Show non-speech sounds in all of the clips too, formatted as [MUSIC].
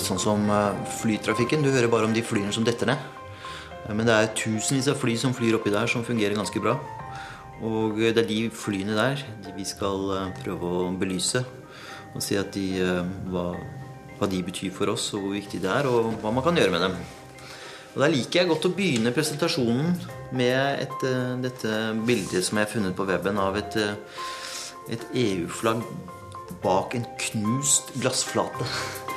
litt sånn som eh, flytrafikken. Du hører bare om de flyene som detter ned. Men det er tusenvis av fly som flyr oppi der, som fungerer ganske bra. Og det er de flyene der de vi skal prøve å belyse. Og si at de, hva, hva de betyr for oss, og hvor viktig det er, og hva man kan gjøre med dem. Og Der liker jeg godt å begynne presentasjonen med et, dette bildet som jeg har funnet på weben av et, et EU-flagg bak en knust glassflate. [LAUGHS]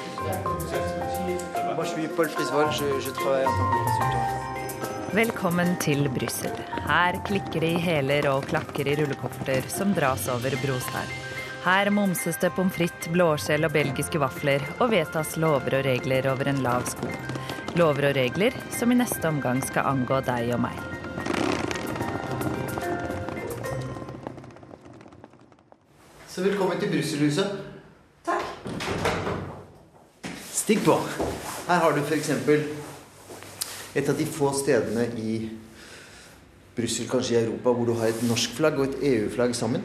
Velkommen til Brussel. Her klikker det i hæler og klakker i rullekoffer som dras over brostein. Her momses det pommes frites, blåskjell og belgiske vafler, og vedtas lover og regler over en lav sko. Lover og regler som i neste omgang skal angå deg og meg. Så velkommen til Brusselhuset. Stig på. Her har du f.eks. et av de få stedene i Brussel, kanskje i Europa, hvor du har et norsk flagg og et EU-flagg sammen.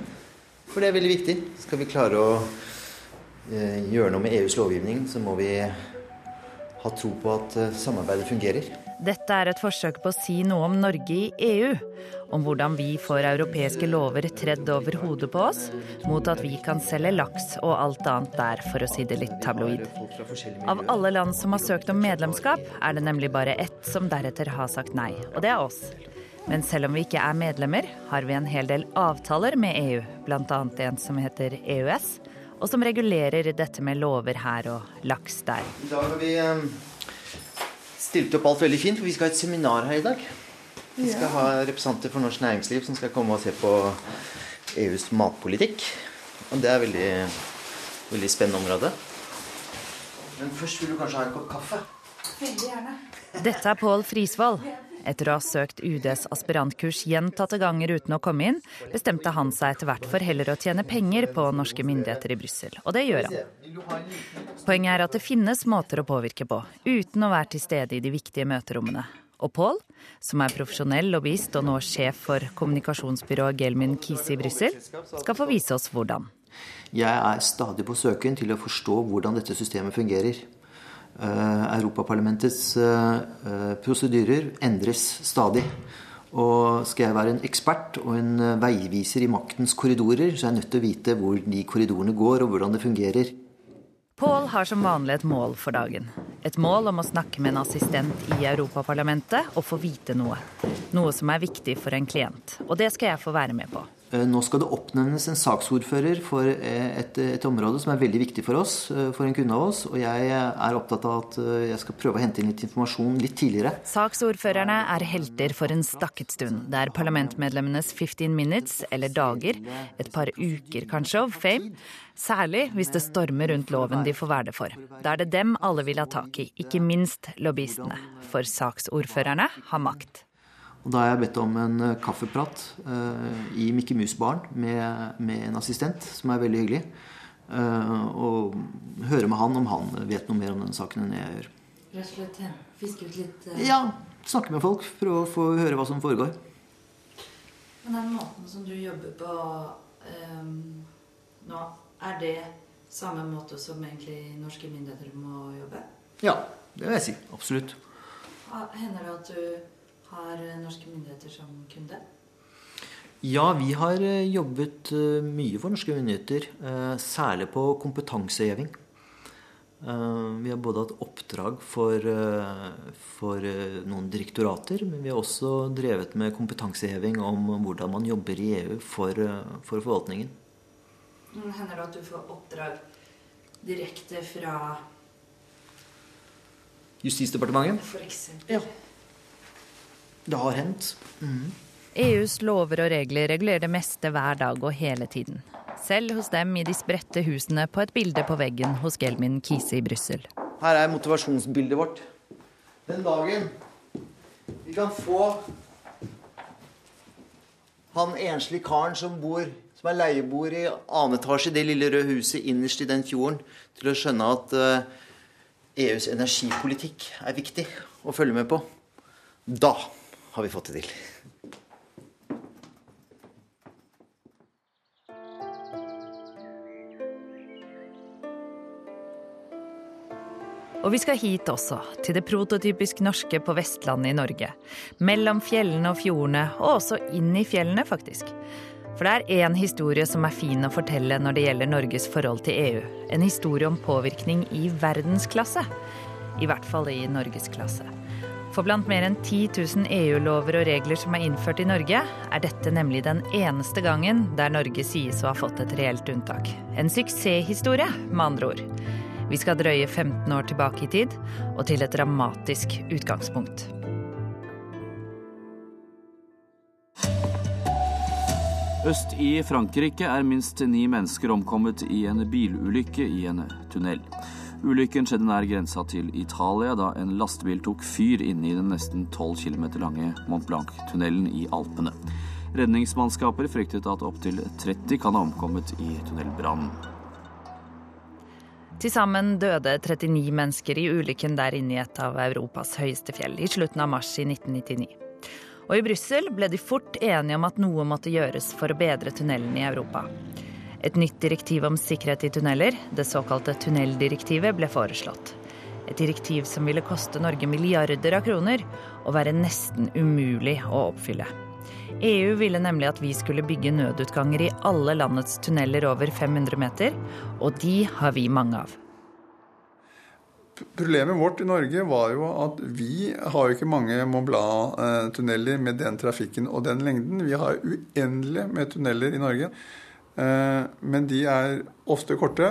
For det er veldig viktig. Skal vi klare å eh, gjøre noe med EUs lovgivning, så må vi ha tro på at eh, samarbeidet fungerer. Dette er et forsøk på å si noe om Norge i EU. Om hvordan vi får europeiske lover tredd over hodet på oss, mot at vi kan selge laks og alt annet der, for å si det litt tabloid. Av alle land som har søkt om medlemskap, er det nemlig bare ett som deretter har sagt nei, og det er oss. Men selv om vi ikke er medlemmer, har vi en hel del avtaler med EU, bl.a. en som heter EØS, og som regulerer dette med lover her og laks der. I dag har vi eh, stilt opp alt veldig fint, for vi skal ha et seminar her i dag. Vi skal ha representanter for norsk næringsliv som skal komme og se på EUs matpolitikk. Og det er veldig, veldig spennende område. Men først vil du kanskje ha en kopp kaffe? Veldig gjerne. Dette er Pål Frisvold. Etter å ha søkt UDs aspirantkurs gjentatte ganger uten å komme inn, bestemte han seg etter hvert for heller å tjene penger på norske myndigheter i Brussel. Og det gjør han. Poenget er at det finnes måter å påvirke på, uten å være til stede i de viktige møterommene. Og Paul, som er profesjonell lobbyist og nå sjef for kommunikasjonsbyrået Gelmin Kisi i Brussel, skal få vise oss hvordan. Jeg er stadig på søken til å forstå hvordan dette systemet fungerer. Uh, Europaparlamentets uh, prosedyrer endres stadig. Og skal jeg være en ekspert og en veiviser i maktens korridorer, så er jeg nødt til å vite hvor de korridorene går, og hvordan det fungerer. Pål har som vanlig et mål for dagen. Et mål om å snakke med en assistent i Europaparlamentet og få vite noe. Noe som er viktig for en klient. Og det skal jeg få være med på. Eh, nå skal det oppnevnes en saksordfører for eh, et, et, område som er veldig viktig for oss, eh, for en kunde av oss. Og jeg er opptatt av at jeg skal prøve å hente inn litt informasjon litt tidligere. Saksordførerne er helter for en stakket stund. Det er parlamentmedlemmenes 15 minutes, eller dager, et par uker kanskje, of fame. Særlig hvis det stormer rundt loven de får være det for. Da er det dem alle vil ha tak i, ikke minst lobbyistene. For saksordførerne har makt. Og da har jeg bedt om en eh, kaffeprat uh, i Mikke Mus-baren med, med, en assistent, som er veldig hyggelig. Uh, og høre med han om han vet noe mer om denne saken enn jeg gjør. Rett og slett fiske ut litt. Ja. Snakke med folk. Prøve å få høre hva som foregår. Men den måten som du jobber på um, nå, er det samme måte som egentlig norske myndigheter må jobbe? Ja, det vil jeg si. Absolutt. Hender det at du har eh, norske myndigheter som kunde? Ja, vi har eh, jobbet eh, mye for norske myndigheter. Særlig på kompetanseheving. Vi har både hatt oppdrag for, for, noen direktorater, men vi har også drevet med kompetanseheving om hvordan man jobber i EU for, for forvaltningen. Hender det at du får oppdrag direkte fra Justisdepartementet? For eksempel. Ja. Det har hendt. Mm. EUs lover og regler regulerer det meste hver dag og hele tiden. Selv hos dem i de spredte husene på et bilde på veggen hos Gelmin Kise i Brussel. Her er motivasjonsbildet vårt. Den dagen vi kan få han enslige karen som bor som er leieboer i annen etasje i det lille røde huset innerst i den fjorden, til å skjønne at EUs eh, e energipolitikk er viktig å følge med på. Da har vi fått det til. Og vi skal hit også, til det prototypisk norske på Vestlandet i Norge. Mellom fjellene og fjordene, og også inn i fjellene, faktisk. For det er én historie som er fin å fortelle når det gjelder Norges forhold til EU. En historie om påvirkning i verdensklasse. I hvert fall i norgesklasse. For blant mer enn 10 000 EU-lover og regler som er innført i Norge, er dette nemlig den eneste gangen der Norge sies å ha fått et reelt unntak. En suksesshistorie, med andre ord. Vi skal drøye 15 år tilbake i tid, og til et dramatisk utgangspunkt. Øst i Frankrike er minst ni mennesker omkommet i en bilulykke i en tunnel. Ulykken skjedde nær grensa til Italia da en lastebil tok fyr inne i den nesten 12 km lange Mont Blanc-tunnelen i Alpene. Redningsmannskaper fryktet at opptil 30 kan ha omkommet i tunnelbrannen. Til sammen døde 39 mennesker i ulykken der inne i et av Europas høyeste fjell i slutten av mars i 1999. Og i Brussel ble de fort enige om at noe måtte gjøres for å bedre tunnelen i Europa. Et nytt direktiv om sikkerhet i tunneler, det såkalte tunneldirektivet, ble foreslått. Et direktiv som ville koste Norge milliarder av kroner og være nesten umulig å oppfylle. EU ville nemlig at vi skulle bygge nødutganger i alle landets tunneler over 500 meter, og de har vi mange av. Problemet vårt i Norge var jo at vi har jo ikke mange Mont Blanc-tunneler med den trafikken og den lengden. Vi har uendelig med tunneler i Norge. Eh, men de er ofte korte,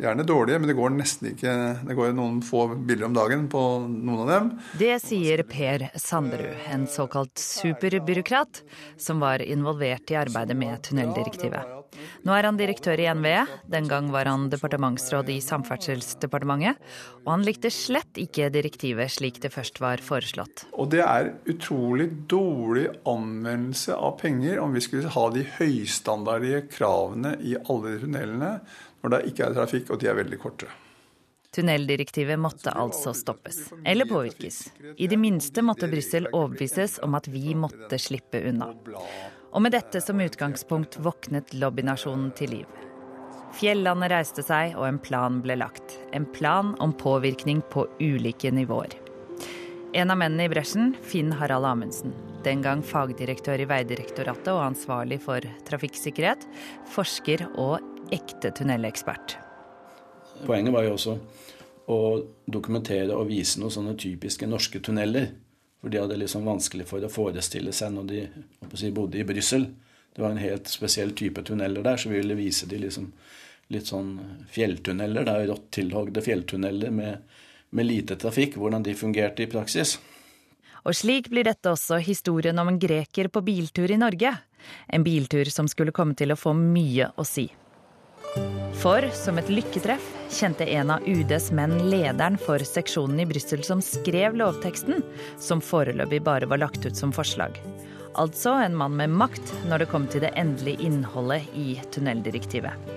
gjerne dårlige, men det går nesten ikke Det går noen få bilder om dagen på noen av dem. Det sier Per Sanderud, en såkalt superbyråkrat som var involvert i arbeidet med tunneldirektivet. Nå er han direktør i NVE, den gang var han departementsråd i Samferdselsdepartementet, og han likte slett ikke direktivet slik det først var foreslått. Og det er utrolig dårlig anvendelse av penger om vi skulle ha de høystandardige kravene i alle tunnelene når det ikke er trafikk og de er veldig korte. Tunneldirektivet måtte altså stoppes, eller påvirkes. I det minste måtte Brussel overbevises om at vi måtte slippe unna. Og med dette som utgangspunkt våknet lobbynasjonen til liv. Fjellandet reiste seg, og en plan ble lagt. En plan om påvirkning på ulike nivåer. En av mennene i bresjen, Finn Harald Amundsen. Den gang fagdirektør i Vegdirektoratet og ansvarlig for trafikksikkerhet. Forsker og ekte tunnelekspert. Poenget var jo også å dokumentere og vise noen sånne typiske norske tunneler. For de hadde liksom vanskelig for å forestille seg når de si, bodde i Brussel. Det var en helt spesiell type tunneler der, så vi ville vise de liksom litt sånn fjelltunneler. Da, rått tilhogde fjelltunneler med, med lite trafikk, hvordan de fungerte i praksis. Og slik blir dette også historien om en greker på biltur i Norge. En biltur som skulle komme til å få mye å si. For som et lykketreff kjente en av UDs menn lederen for seksjonen i Brussel som skrev lovteksten, som foreløpig bare var lagt ut som forslag. Altså en mann med makt når det kom til det endelige innholdet i tunneldirektivet.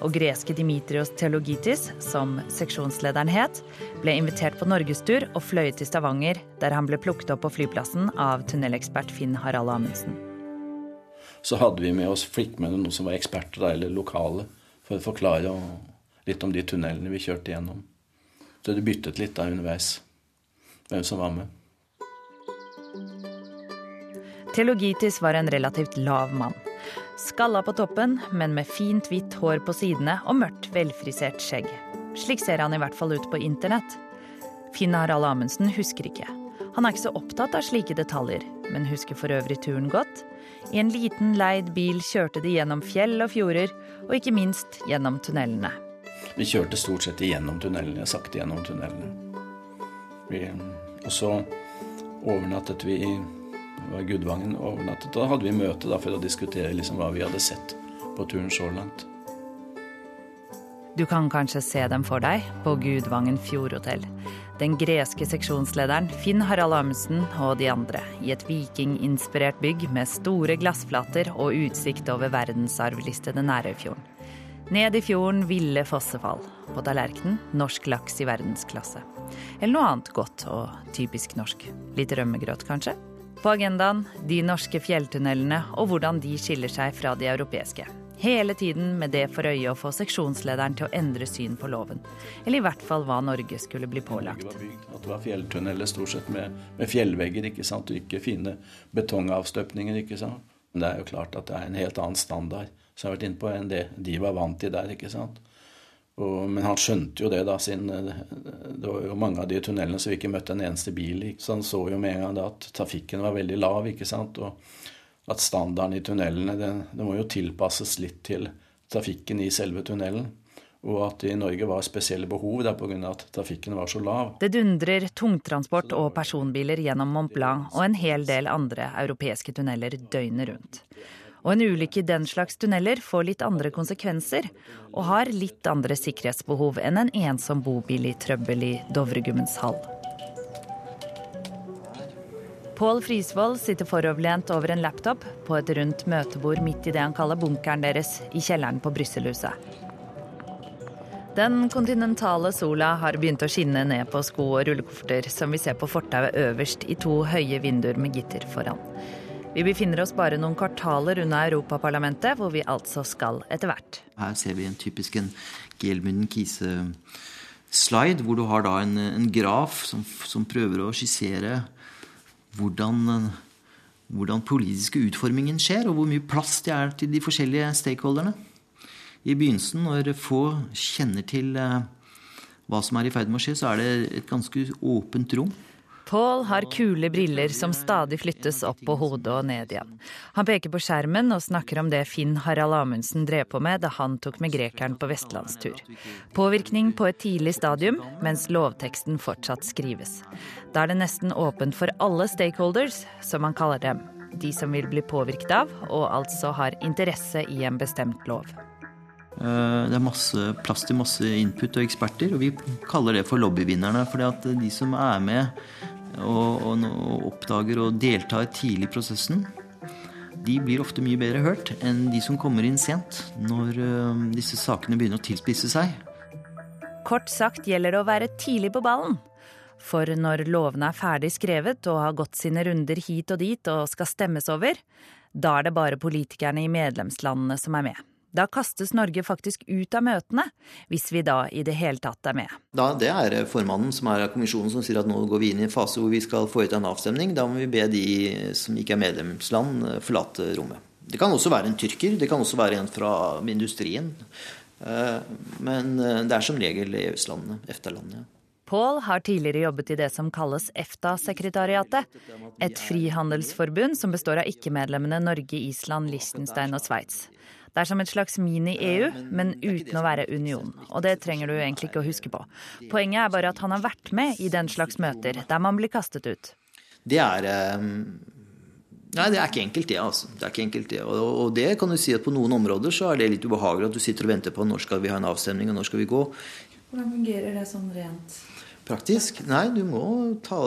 Og greske Dimitrios Theologitis, som seksjonslederen het, ble invitert på norgestur og fløy til Stavanger, der han ble plukket opp på flyplassen av tunnelekspert Finn Harald Amundsen. Så hadde vi med oss flikkmennene, noen som var eksperter eller lokale for å forklare litt om de tunnelene vi kjørte gjennom. Så det byttet litt da underveis, hvem som var med. Teologitis var en relativt lav mann. Skalla på toppen, men med fint hvitt hår på sidene og mørkt, velfrisert skjegg. Slik ser han i hvert fall ut på internett. Finn Harald Amundsen husker ikke. Han er ikke så opptatt av slike detaljer, men husker for øvrig turen godt. I en liten, leid bil kjørte de gjennom fjell og fjorder, og ikke minst gjennom tunnelene. Vi kjørte stort sett igjennom tunnelene, sakte gjennom tunnelene. Vi, og så overnattet vi i Gudvangen. overnattet. Da hadde vi møte da, for å diskutere liksom hva vi hadde sett på turen så langt. Du kan kanskje se dem for deg på Gudvangen Fjordhotell. Den greske seksjonslederen Finn Harald Amundsen og de andre i et vikinginspirert bygg med store glassflater og utsikt over verdensarvlistede Nærøyfjorden. Ned i fjorden ville fossefall. På tallerkenen norsk laks i verdensklasse. Eller noe annet godt og typisk norsk. Litt rømmegrøt, kanskje? På agendaen de norske fjelltunnelene og hvordan de skiller seg fra de europeiske. Hele tiden med det for øye å få seksjonslederen til å endre syn på loven. Eller i hvert fall hva Norge skulle bli pålagt. At det var fjelltunneler stort sett med, med fjellvegger, ikke sant, og ikke fine betongavstøpninger. ikke sant. Men det er jo klart at det er en helt annen standard som jeg har vært inne på, enn det de var vant til der. ikke sant. Og, men han skjønte jo det, da, siden det var jo mange av de tunnelene som vi ikke møtte en eneste bil i. Så han så jo med en gang da at trafikken var veldig lav, ikke sant. Og at standarden i tunnelene det, det må jo tilpasses litt til trafikken i selve tunnelen. Og at det i Norge var spesielle behov der pga. at trafikken var så lav. Det dundrer tungtransport og personbiler gjennom Mont Blanc og en hel del andre europeiske tunneler døgnet rundt. Og en ulykke i den slags tunneler får litt andre konsekvenser, og har litt andre sikkerhetsbehov enn en ensom bobil i trøbbel i Dovregummens hall. Pål Frisvold sitter foroverlent over en laptop på et rundt møtebord midt i det han kaller bunkeren deres i kjelleren på Brysselhuset. Den kontinentale sola har begynt å skinne ned på sko og rullekofferter som vi ser på fortauet øverst i to høye vinduer med gitter foran. Vi befinner oss bare noen kvartaler unna Europaparlamentet, hvor vi altså skal etter hvert. Her ser vi en typisk en Gelmunden Kise-slide, hvor du har da en, en graf som, som prøver å skissere hvordan, hvordan politiske utformingen skjer, og hvor mye plass det er til de forskjellige stakeholderne. I begynnelsen, når få kjenner til eh, hva som er i ferd med å skje, så er det et ganske åpent rom. Paul har kule briller som stadig flyttes opp på hodet og ned igjen. Han peker på skjermen og snakker om det Finn Harald Amundsen drev på med da han tok med grekeren på vestlandstur. Påvirkning på et tidlig stadium, mens lovteksten fortsatt skrives. Da er det nesten åpent for alle stakeholders, som han kaller dem. De som vil bli påvirket av, og altså har interesse i en bestemt lov. Eh, det er masse plass til masse input og eksperter, og vi kaller det for lobbyvinnerne. For de som er med og, og, og oppdager og deltar tidlig i prosessen, de blir ofte mye bedre hørt enn de som kommer inn sent, når uh, disse sakene begynner å tilspisse seg. Kort sagt gjelder det å være tidlig på ballen. For når lovene er ferdig skrevet og har gått sine runder hit og dit og skal stemmes over, da er det bare politikerne i medlemslandene som er med. Da kastes Norge faktisk ut av møtene, hvis vi da i det hele tatt er med. Da, det er formannen som er av kommisjonen som sier at nå går vi inn i en fase hvor vi skal foreta en avstemning. Da må vi be de som ikke er medlemsland, forlate rommet. Det kan også være en tyrker, det kan også være en fra industrien. Eh, men eh, det er som regel EØS-landene, EFTA-landene. Paul har tidligere jobbet i det som kalles EFTA-sekretariatet. Et frihandelsforbund som består av ikke-medlemmene Norge, Island, Liechtenstein og Sveits. Det er som et slags mini-EU, men uten å være union. Og det trenger du egentlig ikke å huske på. Poenget er bare at han har vært med i den slags møter, der man blir kastet ut. Det er eh, Nei, det er ikke enkelt, det. altså. Det er ikke enkelt det. Og, og, det kan du si at på noen områder så er det litt ubehagelig at du sitter og venter på når skal vi ha en avstemning, og når skal vi gå. Hvordan fungerer det sånn rent? Praktisk? Nei, du må ta,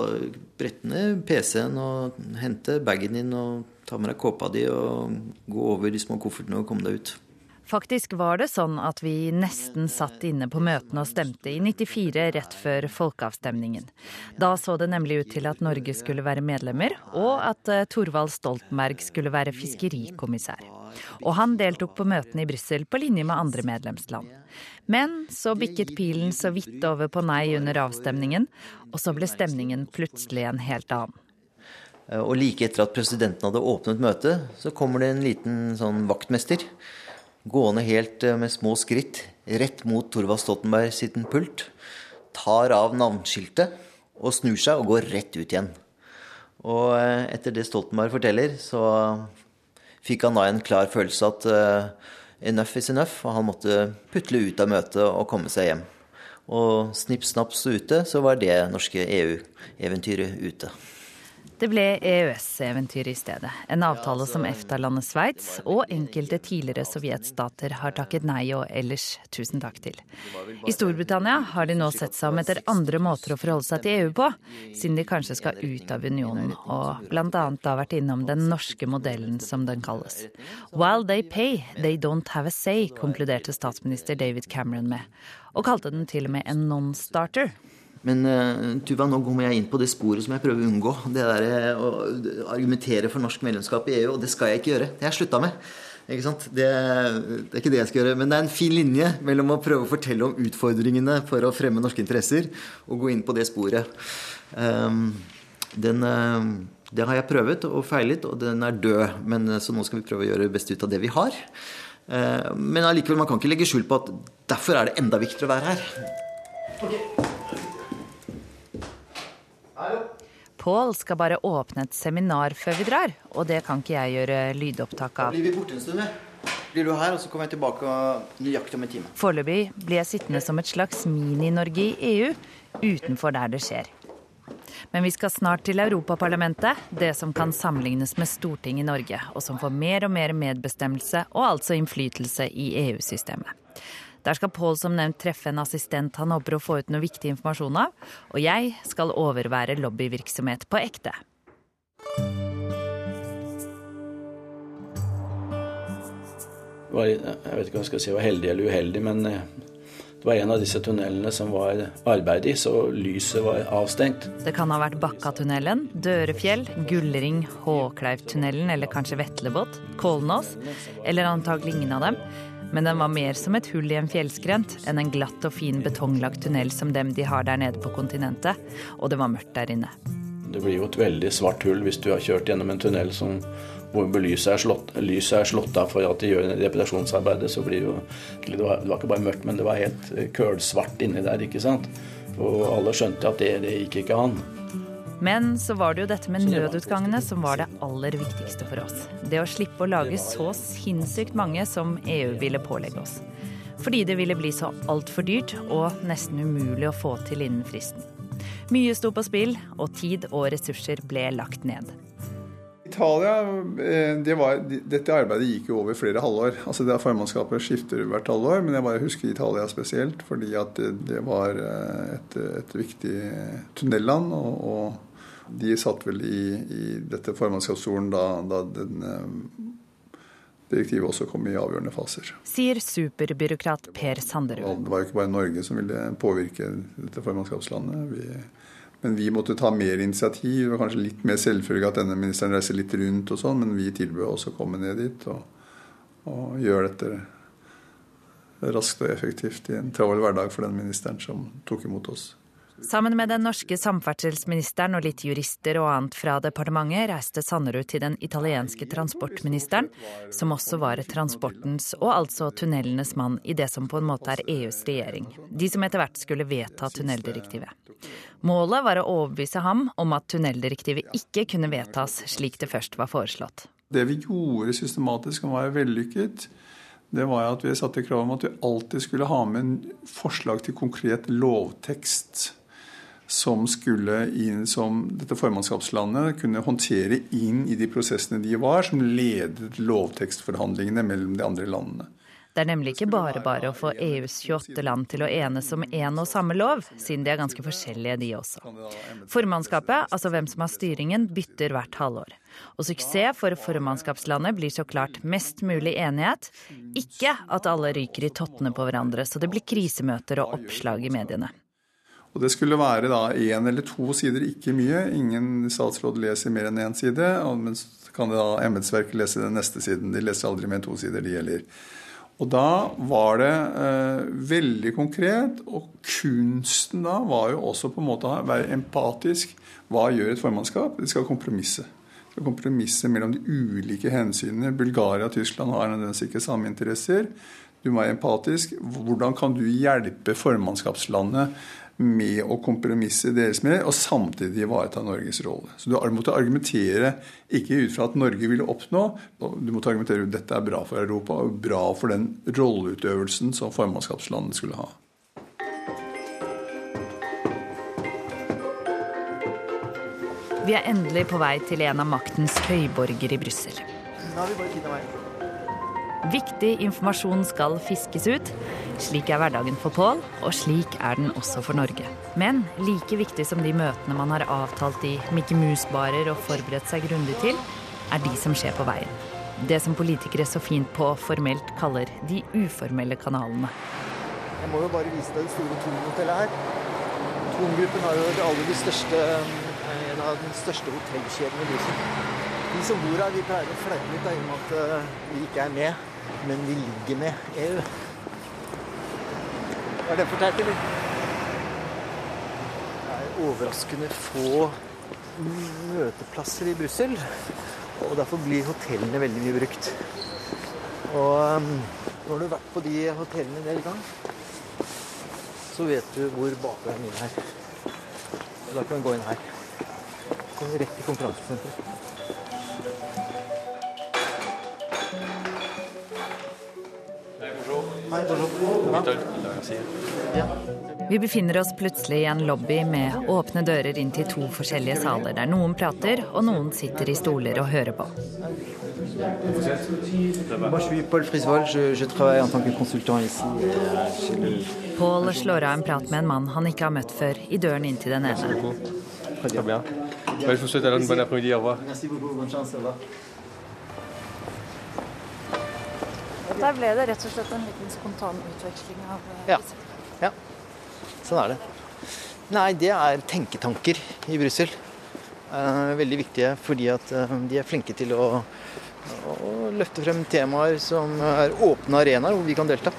brette ned PC-en og hente bagen din og ta med deg kåpa di og gå over de små koffertene og komme deg ut. Faktisk var det sånn at vi nesten satt inne på møtene og stemte i 94 rett før folkeavstemningen. Da så det nemlig ut til at Norge skulle være medlemmer, og at eh, Thorvald Stoltenberg skulle være fiskerikommissær. Og han deltok på møtene i Brussel på linje med andre medlemsland. Men så bikket pilen så vidt over på nei under avstemningen, og så ble stemningen plutselig en helt annen. Eh, og like etter at presidenten hadde åpnet møtet, så kommer det en liten sånn vaktmester gående helt eh, med små skritt rett mot Thorvald Stoltenberg sitt pult. Tar av navneskiltet og snur seg og går rett ut igjen. Og eh, etter det Stoltenberg forteller, så fikk han da en klar følelse at enough is enough, og han måtte putle ut av møtet og komme seg hjem. Og snipp snapp så ute, så var det norske EU-eventyret ute. Det ble EØS-eventyr i stedet. En avtale som EFTA-landet Sveits og enkelte tidligere sovjetstater har takket nei og ellers tusen takk til. I Storbritannia har de nå sett seg om etter andre måter å forholde seg til EU på, siden de kanskje skal ut av unionen, og bl.a. da vært innom den norske modellen, som den kalles. While they pay, they don't have a say, konkluderte statsminister David Cameron med, og kalte den til og med en non-starter. Men uh, Tuva, nå kommer jeg inn på det sporet som jeg prøver å unngå. Det der eh, å argumentere for norsk medlemskap i EU, og det skal jeg ikke gjøre. Det har jeg slutta med. Ikke sant? Det, det, er ikke det jeg skal gjøre. Men det er en fin linje mellom å prøve å fortelle om utfordringene for å fremme norske interesser, og gå inn på det sporet. Um, den, uh, det har jeg prøvet og feilet, og den er død. Men, så nå skal vi prøve å gjøre det beste ut av det vi har. Uh, men allikevel, man kan ikke legge skjul på at derfor er det enda viktigere å være her. Okay. Pål skal bare åpne et seminar før vi drar, og det kan ikke jeg gjøre lydopptak av. Da blir vi borte en stund, vi. Blir du her, og så kommer jeg tilbake nøyaktig om en time. Foreløpig blir jeg sittende som et slags Mini-Norge i EU, utenfor der det skjer. Men vi skal snart til Europaparlamentet, det som kan sammenlignes med Stortinget i Norge, og som får mer og mer medbestemmelse og altså innflytelse i EU-systemet. Der skal Pål som nevnt treffe en assistent han håper å få ut noe viktig informasjon av, og jeg skal overvære lobbyvirksomhet på ekte. jeg vet ikke om jeg skal si, var heldig eller uheldig, men eh, det var en av disse tunnelene som var arbeid i, så lyset var avstengt. Det kan ha vært Bakkatunnelen, Dørefjell, Gullring, Håkleivtunnelen eller kanskje Vetlebot, Kolnås, eller antagelig ingen av dem. Men den var mer som et hull i en fjellskrent enn en glatt og fin betonglagt tunnel som dem de har der nede på kontinentet. Og det var mørkt der inne. Det blir jo et veldig svart hull hvis du har kjørt gjennom en tunnel som, hvor lyset er, slått, lyset er slått av for at de gjør repetasjonsarbeidet. Så blir jo det var, det var ikke bare mørkt, men det var helt kølsvart inni der, ikke sant. Og alle skjønte at det, det gikk ikke an. Men så var det jo dette med nødutgangene som var det aller viktigste for oss. Det å slippe å lage så sinnssykt mange som EU ville pålegge oss. Fordi det ville bli så altfor dyrt og nesten umulig å få til innen fristen. Mye sto på spill, og tid og ressurser ble lagt ned. Italia, eh, det var, Dette arbeidet gikk jo over flere halvår. altså det Formannskapet skifter hvert halvår, men jeg bare husker Italia spesielt. Fordi at det, var eh, et, et viktig tunnelland. og, og de satt vel i, i dette formannskapsstolen da, da den eh, direktivet også kom i avgjørende faser. Sier superbyråkrat Per Sanderud. Det var jo ikke bare Norge som ville påvirke dette formannskapslandet. Vi, men vi måtte ta mer initiativ. Det var kanskje litt mer selvfølgelig at denne ministeren reiser litt rundt og sånn, men vi tilbød også å komme ned dit og, og gjøre dette raskt og effektivt i en travel hverdag for den ministeren som tok imot oss. Sammen med den norske samferdselsministeren og litt jurister og annet fra departementet reiste Sannerud til den italienske transportministeren, som også var transportens og altså tunnelenes mann i det som på en måte er EUs regjering. De som etter hvert skulle vedta tunneldirektivet. Målet var å overbevise ham om at tunneldirektivet ikke kunne vedtas slik det først var foreslått. Det vi gjorde systematisk og var vellykket, det var at vi satte krav om at vi alltid skulle ha med en forslag til konkret lovtekst som skulle inn som dette formannskapslandet kunne håndtere inn i de prosessene de var, som ledet lovtekstforhandlingene mellom de andre landene. Det er nemlig ikke bare bare å få EUs 28 land til å enes om én og samme lov, siden de er ganske forskjellige, de også. Formannskapet, altså hvem som har styringen, bytter hvert halvår. Og suksess for formannskapslandet blir så klart mest mulig enighet, ikke at alle ryker i tottene på hverandre så det blir krisemøter og oppslag i mediene. Og Det skulle være da én eller to sider, ikke mye. Ingen statsråd leser mer enn én side. Men så kan det da embetsverket lese den neste siden. De leser aldri mer enn to sider, de gjelder. Og da var det eh, veldig konkret, og kunsten da var jo også på en måte å være empatisk. Hva gjør et formannskap? De skal kompromisse. De skal kompromisse mellom de ulike hensynene. Bulgaria og Tyskland har nødvendigvis ikke samme interesser. Du må være empatisk. Hvordan kan du hjelpe formannskapslandet med å kompromisse deres med, og samtidig ivareta Norges rolle. Så du måtte argumentere ikke ut fra at Norge ville oppnå, du måtte argumentere at dette er bra for Europa og bra for den rolleutøvelsen som formannskapslandet skulle ha. Vi er endelig på vei til en av maktens høyborger i Brussel. Da har vi bare tid av veien. Viktig informasjon skal fiskes ut. Slik er hverdagen for Pål, og slik er den også for Norge. Men like viktig som de møtene man har avtalt i Mickey Mouse-barer og forberedt seg grundig til, er de som skjer på veien. Det som politikere så fint på formelt kaller de uformelle kanalene. Jeg må jo bare vise deg det store Thon-hotellet her. Thon-gruppen har jo det aller største, en av de største hotellkjedene i Lysen. De som bor her, de pleier å fleire litt med at eh, vi ikke er med, men vi ligger med EU. Er det teit, eller? Det er overraskende få møteplasser i Brussel. Og derfor blir hotellene veldig mye brukt. Og um, når du har vært på de hotellene en del gang, så vet du hvor bakveien min er. Da kan vi gå inn her. Kommer rett i konferansesenteret. Vi befinner oss plutselig i en lobby med åpne dører inn til to forskjellige saler, der noen prater og noen sitter i stoler og hører på. Paul euh. Paul slår av en prat med en mann han ikke har møtt før, i døren inn til den ene. Alors une bonne après-midi. Au revoir. Merci beaucoup. Bonne chance. Au revoir. Der ble det rett og slett en liten spontan utveksling av eh, Ja. ja. Sånn er det. Nei, det er tenketanker i Brussel. Eh, veldig viktige fordi at eh, de er flinke til å, å løfte frem temaer som er åpne arenaer hvor vi kan delta.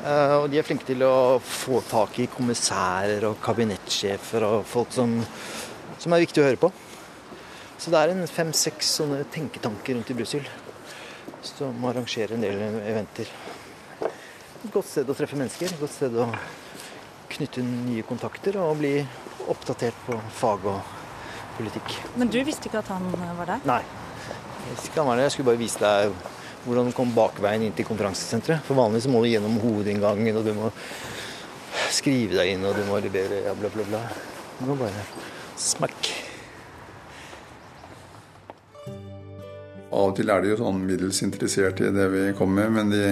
Eh, og de er flinke til å få tak i kommissærer og kabinettsjefer og folk som, som er viktig å høre på. Så det er en fem-seks sånne tenketanker rundt i Brussel som arrangerer en del eventer. Et godt sted å treffe mennesker, et godt sted å knytte nye kontakter og bli oppdatert på fag og politikk. Men du visste ikke at han var der? Nei, jeg ikke han var der. Jeg skulle bare vise deg hvordan du kom bakveien inn til konferansesenteret. For vanligvis må du gjennom hovedinngangen, og du må skrive deg inn, og du må levere ja, bla, bla, bla. Du må bare smakk. Av og til er de jo sånn middels interessert i det vi kommer med, men de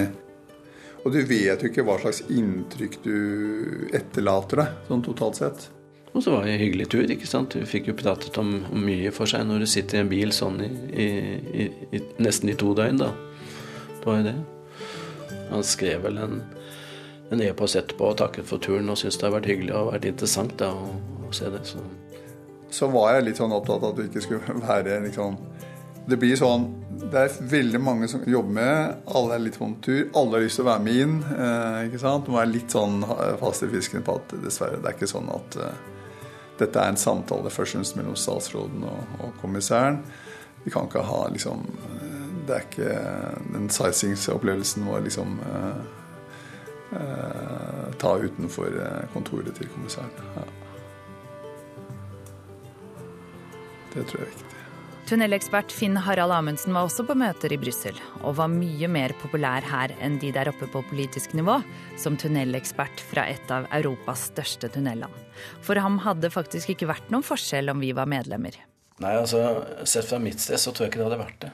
Og du vet jo ikke hva slags inntrykk du etterlater deg, sånn totalt sett. Og så var det en hyggelig tur. ikke sant? Du fikk jo pratet om, om mye for seg når du sitter i en bil sånn i, i, i, nesten i to døgn, da. Det var jo det. Han skrev vel en en e-post etterpå og takket for turen og syntes det har vært hyggelig og vært interessant da, å, å se det. Så. Så var jeg litt sånn opptatt av at du ikke skulle være liksom Det blir sånn Det er veldig mange som jobber med, alle er litt på tur, alle har lyst til å være med inn. Eh, ikke sant? Du må være litt sånn fast i fisken på at dessverre, det er ikke sånn at eh, dette er en samtale først og fremst mellom statsråden og, og kommissæren. Vi kan ikke ha liksom Det er ikke Den sightseeingsopplevelsen vår liksom eh, eh, ta utenfor eh, kontoret til kommissæren. Ja. Det tror jeg viktig. Tunnelekspert Finn Harald Amundsen var også på møter i Brussel, og var mye mer populær her enn de der oppe på politisk nivå, som tunnelekspert fra et av Europas største tunnelland. For ham hadde faktisk ikke vært noen forskjell om vi var medlemmer. Nei, altså, Sett fra mitt sted så tror jeg ikke det hadde vært det.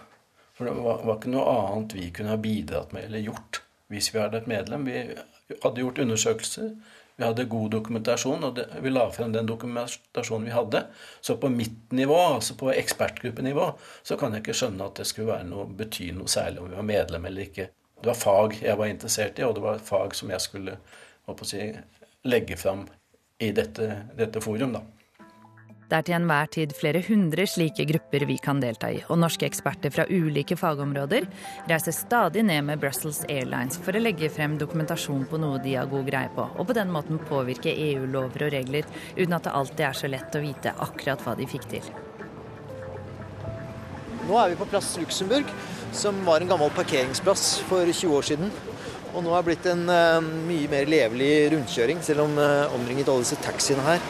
For det var, var ikke noe annet vi kunne ha bidratt med eller gjort hvis vi hadde et medlem. Vi hadde gjort undersøkelser, vi hadde god dokumentasjon, og det, vi la frem den dokumentasjonen vi hadde. Så på mitt nivå, altså på ekspertgruppenivå, så kan jeg ikke skjønne at det skulle noe, bety noe særlig om vi var medlem eller ikke. Det var fag jeg var interessert i, og det var fag som jeg skulle si, legge fram i dette, dette forum. da. Det er til enhver tid flere hundre slike grupper vi kan delta i, og norske eksperter fra ulike fagområder reiser stadig ned med Brussels Airlines for å legge frem dokumentasjon på noe de har god greie på, og på den måten påvirke EU-lover og regler, uten at det alltid er så lett å vite akkurat hva de fikk til. Nå er vi på plass Luxembourg, som var en gammel parkeringsplass for 20 år siden. Og nå er blitt en eh, mye mer levelig rundkjøring, selv om eh, omringet alle disse taxiene her.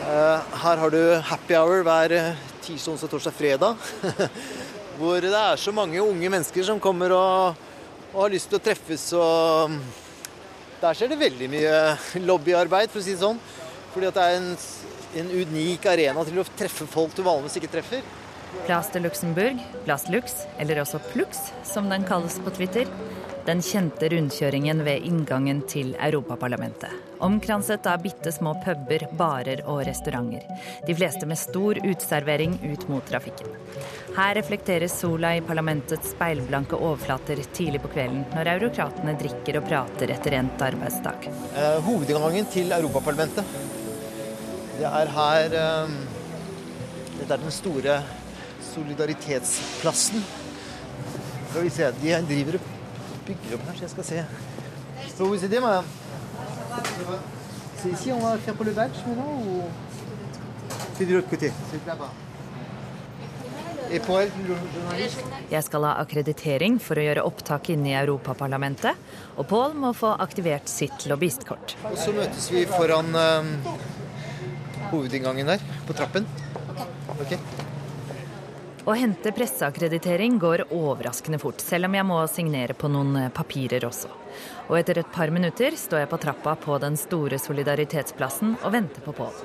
Eh, her har du happy hour hver eh, tirsdag, onsdag, torsdag, fredag. [LAUGHS] Hvor det er så mange unge mennesker som kommer og, og har lyst til å treffes. Og der skjer det veldig mye [LAUGHS] lobbyarbeid, for å si det sånn. Fordi det er en, en unik arena til å treffe folk du vanligvis ikke treffer. Place til Luxembourg, Place Lux, eller også Plux, som den kalles på Twitter. Den kjente rundkjøringen ved inngangen til Europaparlamentet. Omkranset av bitte små puber, barer og restauranter. De fleste med stor uteservering ut mot trafikken. Her reflekteres sola i parlamentets speilblanke overflater tidlig på kvelden, når eurokratene drikker og prater etter endt arbeidsdag. Eh, hovedinngangen til Europaparlamentet. Det er her eh, Dette er den store, Solidaritetsplassen. Skal vi se, de driver og bygger opp her, så jeg skal se. Faut vous aider, madame C'est ici on va faire pour le badge maintenant ou C'est de l'autre côté. C'est là-bas. Et pour elle, le journaliste Jeg skal ha akkreditering for å gjøre opptak inne i Europaparlamentet, og Pål må få aktivert sitt lobbyistkort. Og så møtes vi foran um, hovedinngangen der, på trappen. Ok. Å hente presseakkreditering går overraskende fort, selv om jeg må signere på noen papirer også. Og etter et par minutter står jeg på trappa på den store solidaritetsplassen og venter på Pål.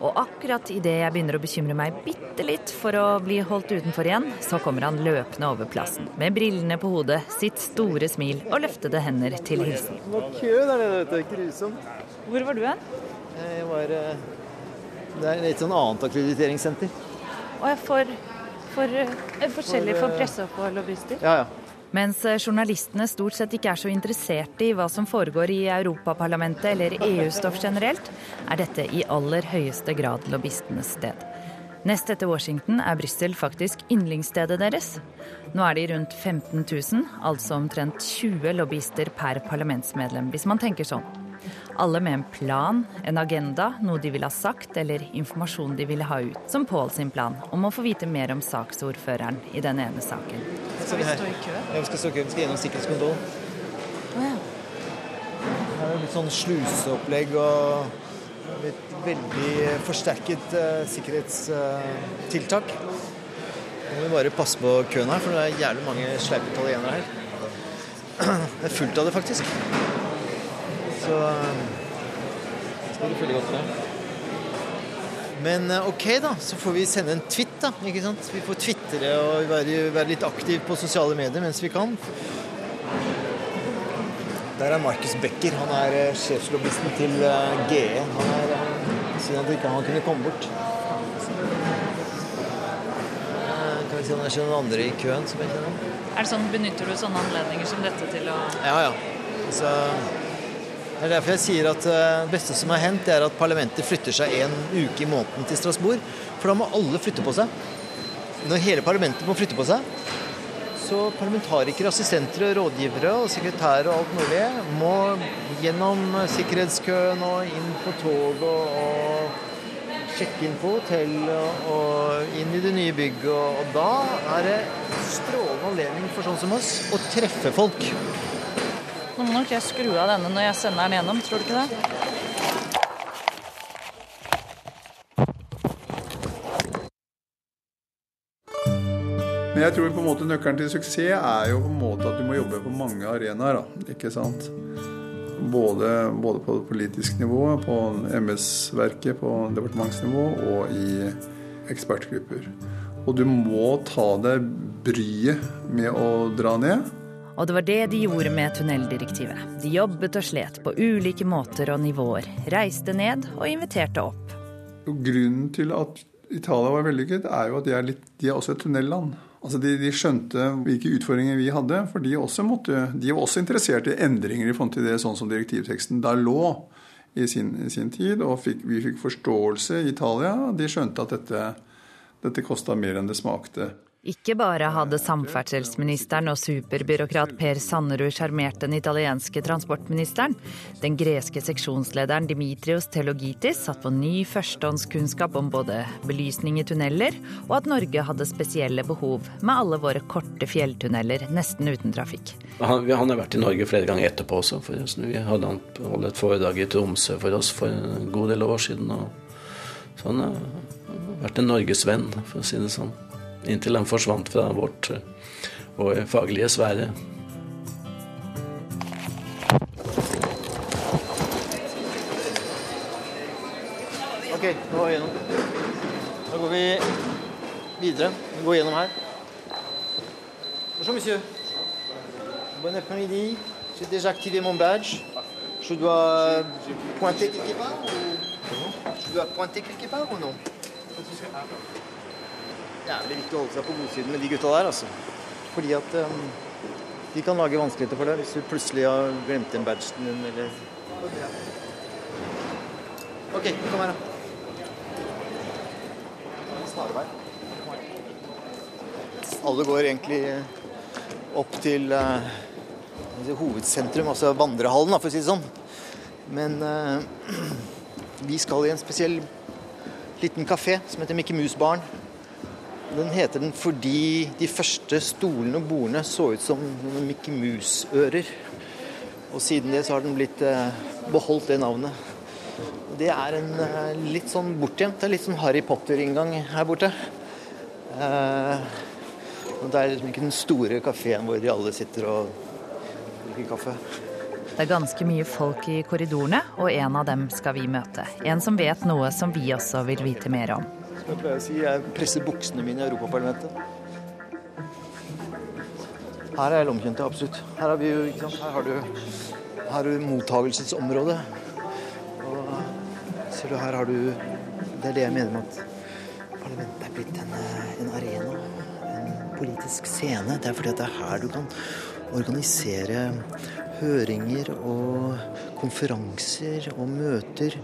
Og akkurat idet jeg begynner å bekymre meg bitte litt for å bli holdt utenfor igjen, så kommer han løpende over plassen med brillene på hodet, sitt store smil og løftede hender til hilsen. Det var kø der nede, vet du. Grusomt. Hvor var du hen? Jeg var eh, Det er et sånn annet akkrediteringssenter. Og jeg får, for, forskjellig for presse og for lobbyister. Ja, ja. Mens journalistene stort sett ikke er så interesserte i hva som foregår i Europaparlamentet eller EU-stoff generelt, er dette i aller høyeste grad lobbyistenes sted. Nest etter Washington er Brussel faktisk yndlingsstedet deres. Nå er de rundt 15 000, altså omtrent 20 lobbyister per parlamentsmedlem, hvis man tenker sånn. Alle med en plan, en agenda, noe de vil ha sagt eller informasjon de ville ha ut. Som Pål sin plan om å få vite mer om saksordføreren i den ene saken. Skal vi stå i kø? Ja, vi skal stå i kø. Vi skal gjennom sikkerhetskontrollen. Oh, ja. Det er litt sånn sluseopplegg og et veldig forsterket uh, sikkerhetstiltak. Uh, Nå må vi bare passe på køen her, for det er jævlig mange sleipe italienere her. [CLEARS THROAT] Det er fullt av det, faktisk. Så skal du følge godt med. Men eh, ok, da. Så får vi sende en tweet, da. ikke sant? Vi får tvitre og være, være litt aktiv på sosiale medier mens vi kan. Der er Markus Becker. Han er eh, sjefslobbyisten til eh, GE. Han er synd at ikke han kunne komme bort. Kan vi si han er ikke noen andre i køen som jeg kjenner? Er det sånn, Benytter du sånne anledninger som dette til å Ja, ja. Så det er derfor jeg sier at det beste som har hendt, er at parlamentet flytter seg en uke i måneden til Strasbourg. For da må alle flytte på seg. Når hele parlamentet må flytte på seg, så parlamentarikere, assistenter, og rådgivere og sekretærer og alt mulig må gjennom sikkerhetskøen og inn på toget og sjekke inn på hotell og inn i det nye bygget. Og da er det strålende anledning for sånn som oss å treffe folk. Nå må nok jeg skru av denne når jeg sender den gjennom, tror du ikke det? Men jeg tror på en måte nøkkelen til suksess er jo på en måte at du må jobbe på mange arenaer. ikke sant? Både, både på politisk nivå, på embetsverket, på departementsnivå og i ekspertgrupper. Og du må ta deg bryet med å dra ned. Og det var det de gjorde med tunneldirektivet. De jobbet og slet på ulike måter og nivåer. Reiste ned og inviterte opp. Grunnen til at Italia var vellykket, er jo at de er, litt, de er også et tunnelland. Altså de, de, skjønte hvilke utfordringer vi hadde, for de, måtte, de, var også interessert i endringer i forhold til det sånn som direktivteksten da lå i sin, i sin tid. Og fikk, vi fikk forståelse i Italia. De skjønte at dette, dette kosta mer enn det smakte. Ikke bare hadde samferdselsministeren og superbyråkrat Per Sannerud sjarmert den italienske transportministeren. Den greske seksjonslederen Dimitrios Telogitis satt på ny førstehåndskunnskap om både belysning i tunneler, og at Norge hadde spesielle behov med alle våre korte fjelltunneler nesten uten trafikk. Han, han har vært i Norge flere ganger etterpå også. For vi hadde han holdt et foredrag i Tromsø for oss for en god del år siden. Og så han har vært en norgesvenn, for å si det sånn inntil han forsvant fra vårt vår faglige sfære. Ok, nå går vi gjennom. Da går vi videre. Vi går gjennom her. Bonjour, monsieur. Bon après-midi. J'ai déjà activé mon badge. Je dois pointer quelque part ou... Je dois pointer quelque part ou non? Jævlig viktig å holde seg på godsiden med de gutta der, altså. Fordi at um, de kan lage vanskeligheter for deg hvis du plutselig har glemt igjen badgen din eller OK, kom her, da. Alle går egentlig opp til uh, hovedsentrum, altså vandrehallen, for å si det sånn. Men uh, [CLEARS THROAT] vi skal i en spesiell liten kafé som heter Mikke Mus Baren. Den heter den fordi de første stolene og bordene så ut som Mickey Mouse-ører. Og siden det så har den blitt uh, beholdt det navnet. Det er en litt sånn bortgjemt, det er litt sånn Harry Potter-inngang her borte. Uh, og det er liksom ikke den store kafeen hvor de alle sitter og drikker kaffe. Det er ganske mye folk i korridorene, og en av dem skal vi møte. En som vet noe som vi også vil vite mer om. Som jeg pleier å si, jeg presser buksene mine i Europaparlamentet. Her er jeg lomkjent, absolutt. Her vi? Her har du, her har du mottagelsesområdet. Og ser du, her har du Det er det jeg mener med at parlamentet er blitt en, en arena politisk scene. Det er fordi det er her du kan organisere høringer og konferanser og møter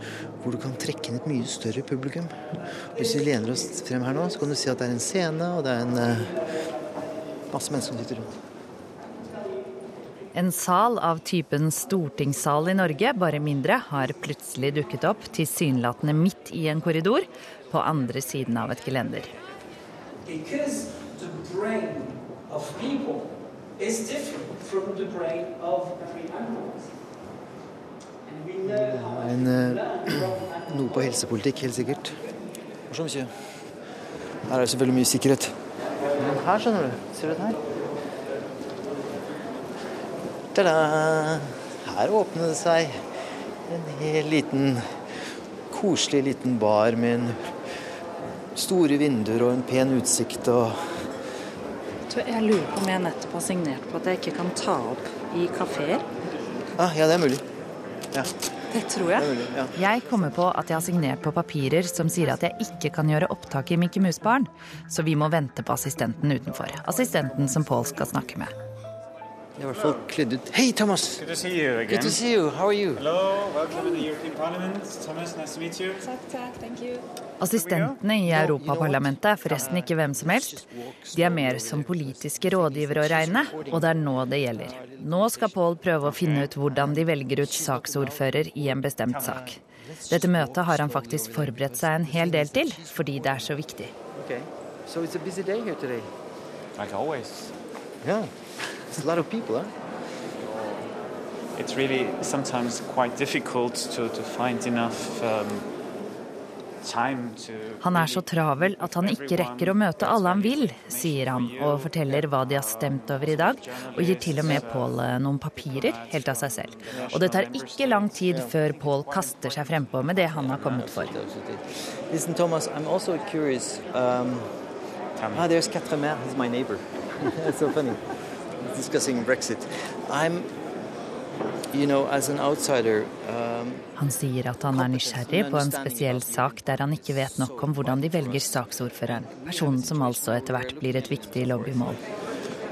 hvor du kan trekke inn et mye større publikum. Hvis vi lener oss frem her nå, så kan du si at det er en scene, og det er en uh, masse mennesker som sitter rundt. En sal av typen stortingssal i Norge, bare mindre, har plutselig dukket opp tilsynelatende midt i en korridor på andre siden av et gelender. Because the brain of people is different from the brain of every animal. En, uh, [CLEARS THROAT] noe på helsepolitikk, helt sikkert. Her er det selvfølgelig mye sikkerhet. Men her, skjønner du. Ser du det her? Ta-da! Her åpner det seg en hel liten, koselig liten bar med en store vinduer og en pen utsikt og jeg lurer på om jeg nettopp har signert på at jeg ikke kan ta opp i kafeer. Ah, ja, det er mulig. Ja. Det tror jeg. Det mulig, ja. Jeg kommer på at jeg har signert på papirer som sier at jeg ikke kan gjøre opptak i Mikke Mus-baren, så vi må vente på assistenten utenfor. Assistenten som Pål skal snakke med. Jeg er i hvert fall kledd ut. Hei, Thomas! Good to see you again. Good to see you. How are you? Hello, welcome to the European Parliament. Thomas, nice to meet you. Takk, takk. Thank you. Assistentene i Europaparlamentet er forresten ikke hvem som helst. De er mer som politiske rådgivere å regne, og det er nå det gjelder. Nå skal Paul prøve å finne ut hvordan de velger ut saksordfører i en bestemt sak. Dette møtet har han faktisk forberedt seg en hel del til, fordi det er så viktig. Okay. So it's a busy day here today. Like always. Yeah. It's a lot of people, huh? It's really sometimes quite difficult to, to find enough um, Han er så travel at han ikke rekker å møte alle han vil, sier han, og forteller hva de har stemt over i dag, og gir til og med Paul eh, noen papirer helt av seg selv. Og det tar ikke lang tid før Paul kaster seg frempå med det han har kommet for. Listen, Thomas, I'm also curious. Um, ah, there's Quatre he's my neighbor. [LAUGHS] That's so funny. discussing Brexit. I'm, han sier at han er nysgjerrig på en spesiell sak der han ikke vet nok om hvordan de velger saksordføreren. Personen som altså etter hvert blir et viktig lobbymål.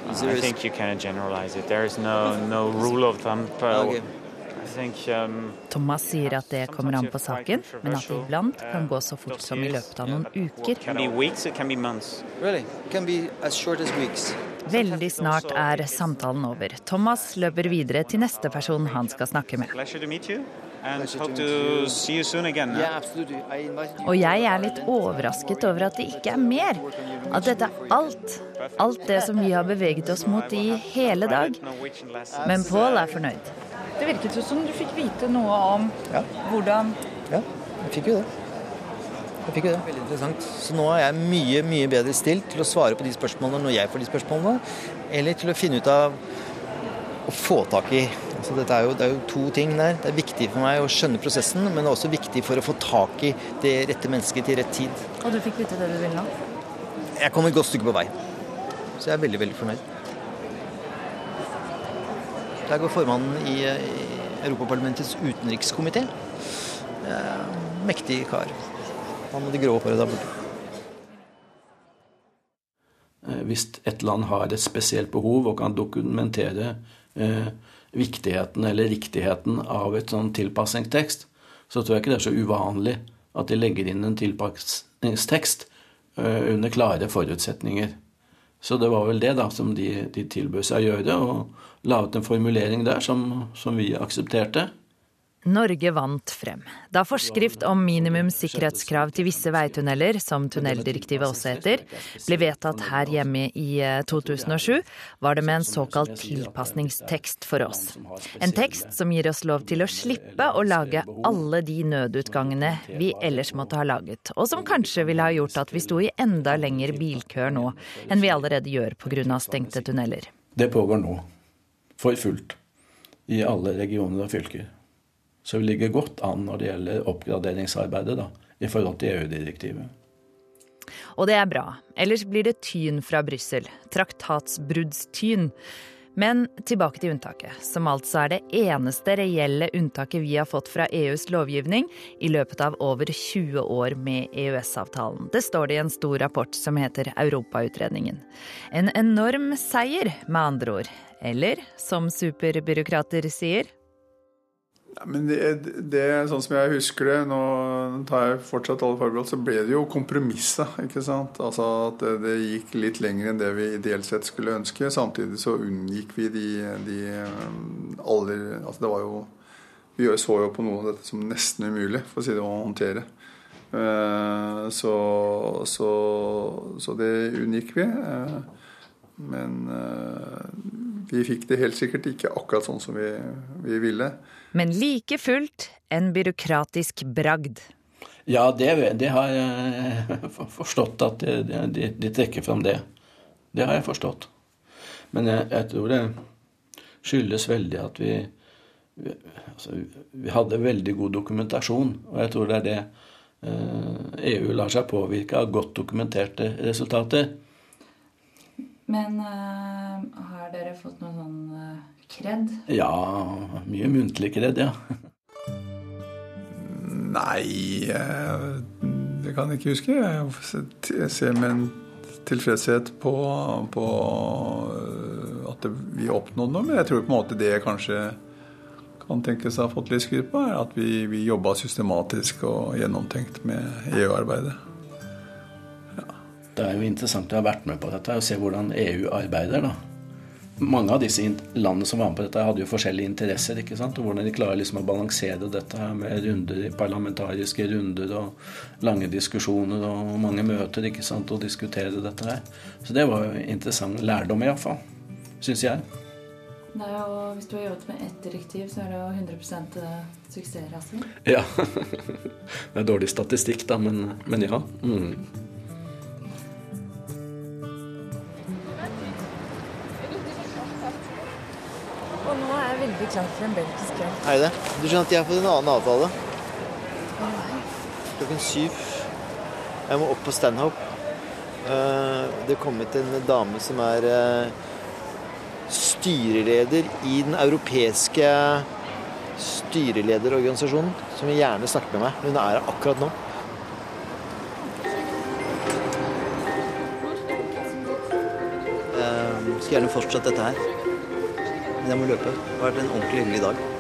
I think you can generalize it. There is no, no rule of thumb. Uh, um, Thomas sier at det kommer an på saken, men at det iblant kan gå så fort som i løpet av noen uker. Veldig snart er samtalen over. Thomas løper videre til neste person han skal snakke med. Og jeg er litt overrasket over at det ikke er mer. At dette er alt. Alt det som vi har beveget oss mot i hele dag. Men Paul er fornøyd. Det virket som du fikk vite noe om hvordan Ja, jeg fikk jo det. Jeg fikk jo det. Veldig interessant. Så nå er jeg mye, mye bedre stilt til å svare på de spørsmålene når jeg får de spørsmålene, eller til å finne ut av å få tak i altså dette er jo, Det er jo to ting der. Det er viktig for meg å skjønne prosessen, men det er også viktig for å få tak i det rette mennesket til rett tid. Og du fikk vite det du ville nå? Jeg kom et godt stykke på vei. Så jeg er veldig, veldig fornøyd. Der går formannen i, i Europaparlamentets utenrikskomité. Mektig kar. Han med det grå håret der borte. Eh, hvis et land har et spesielt behov og kan dokumentere eh, viktigheten eller riktigheten av et sånn tilpasningstekst, så tror jeg ikke det er så uvanlig at de legger inn en tilpasningstekst eh, under klare forutsetninger. Så det var vel det da som de, de tilbød seg å gjøre, og la ut en formulering der som, som vi aksepterte. Norge vant frem. Da forskrift om minimum sikkerhetskrav til visse veitunneler, som tunneldirektivet også heter, ble vedtatt her hjemme i 2007, eh, var det med en såkalt tilpasningstekst for oss. En tekst som gir oss lov til å slippe å lage alle de nødutgangene vi ellers måtte ha laget, og som kanskje ville ha gjort at vi sto i enda lengre bilkøer nå enn vi allerede gjør pga. stengte tunneler. Det pågår nå, for fullt, i alle regioner og fylker. Så vi ligger godt an når det gjelder oppgraderingsarbeidet da, i forhold til EU-direktivet. Og det er bra. Ellers blir det tyn fra Brussel. Traktatsbruddstyn. Men tilbake til unntaket, som altså er det eneste reelle unntaket vi har fått fra EUs lovgivning i løpet av over 20 år med EØS-avtalen. Det står det i en stor rapport som heter Europautredningen. En enorm seier, med andre ord. Eller som superbyråkrater sier ja, men det, det, sånn som jeg husker det, nå tar jeg fortsatt alle forbehold, så ble det jo kompromisset. ikke sant? Altså at det, det, gikk litt lenger enn det vi ideelt sett skulle ønske. Samtidig så unngikk vi de, de aller Altså det var jo Vi så jo på noe av dette som nesten umulig, for å si det, å håndtere. Uh, så, så, så, det unngikk vi. Uh, men uh, vi fikk det helt sikkert ikke akkurat sånn som vi, vi ville. Men like fullt en byråkratisk bragd. Ja, det, det har jeg forstått at de, de, de, trekker fram det. Det har jeg forstått. Men jeg, jeg tror det skyldes veldig at vi, vi, altså, vi, hadde veldig god dokumentasjon. Og jeg tror det er det eh, EU lar seg påvirke av godt dokumenterte resultater. Men uh, har dere fått noen sånn uh, kred? Ja, mye muntlig kred, ja. Nei, eh, det kan jeg ikke huske. Jeg ser med en tilfredshet på, på at vi oppnådde noe. Men jeg tror på en måte det kanskje kan tenkes å ha fått litt skryt på, er at vi, vi jobba systematisk og gjennomtenkt med EU-arbeidet. Det er jo interessant å ha vært med på dette og se hvordan EU arbeider. da. Mange av disse landene som var med på dette, hadde jo forskjellige interesser. ikke sant? Og Hvordan de klarer liksom å balansere dette her med runder, parlamentariske runder og lange diskusjoner og mange møter ikke sant, og diskutere dette her. Så det var jo interessant lærdom, iallfall. Syns jeg. Det er jo, hvis du har jobbet med ett direktiv, så er det jo 100 eh, suksessrase. Ja. [LAUGHS] det er dårlig statistikk, da, men, men ja. Mm. Veldig klar for en belgisk kveld. Er det Du skjønner at jeg har fått en annen avtale. Klokken syv. Jeg må opp på Stanhope. Eh, det er kommet en dame som er eh, styreleder i den europeiske styrelederorganisasjonen, som vil gjerne snakke med meg. Hun er her akkurat nå. Jeg eh, skal gjerne fortsette dette her. Men jeg må løpe. Det har vært en ordentlig hyggelig dag.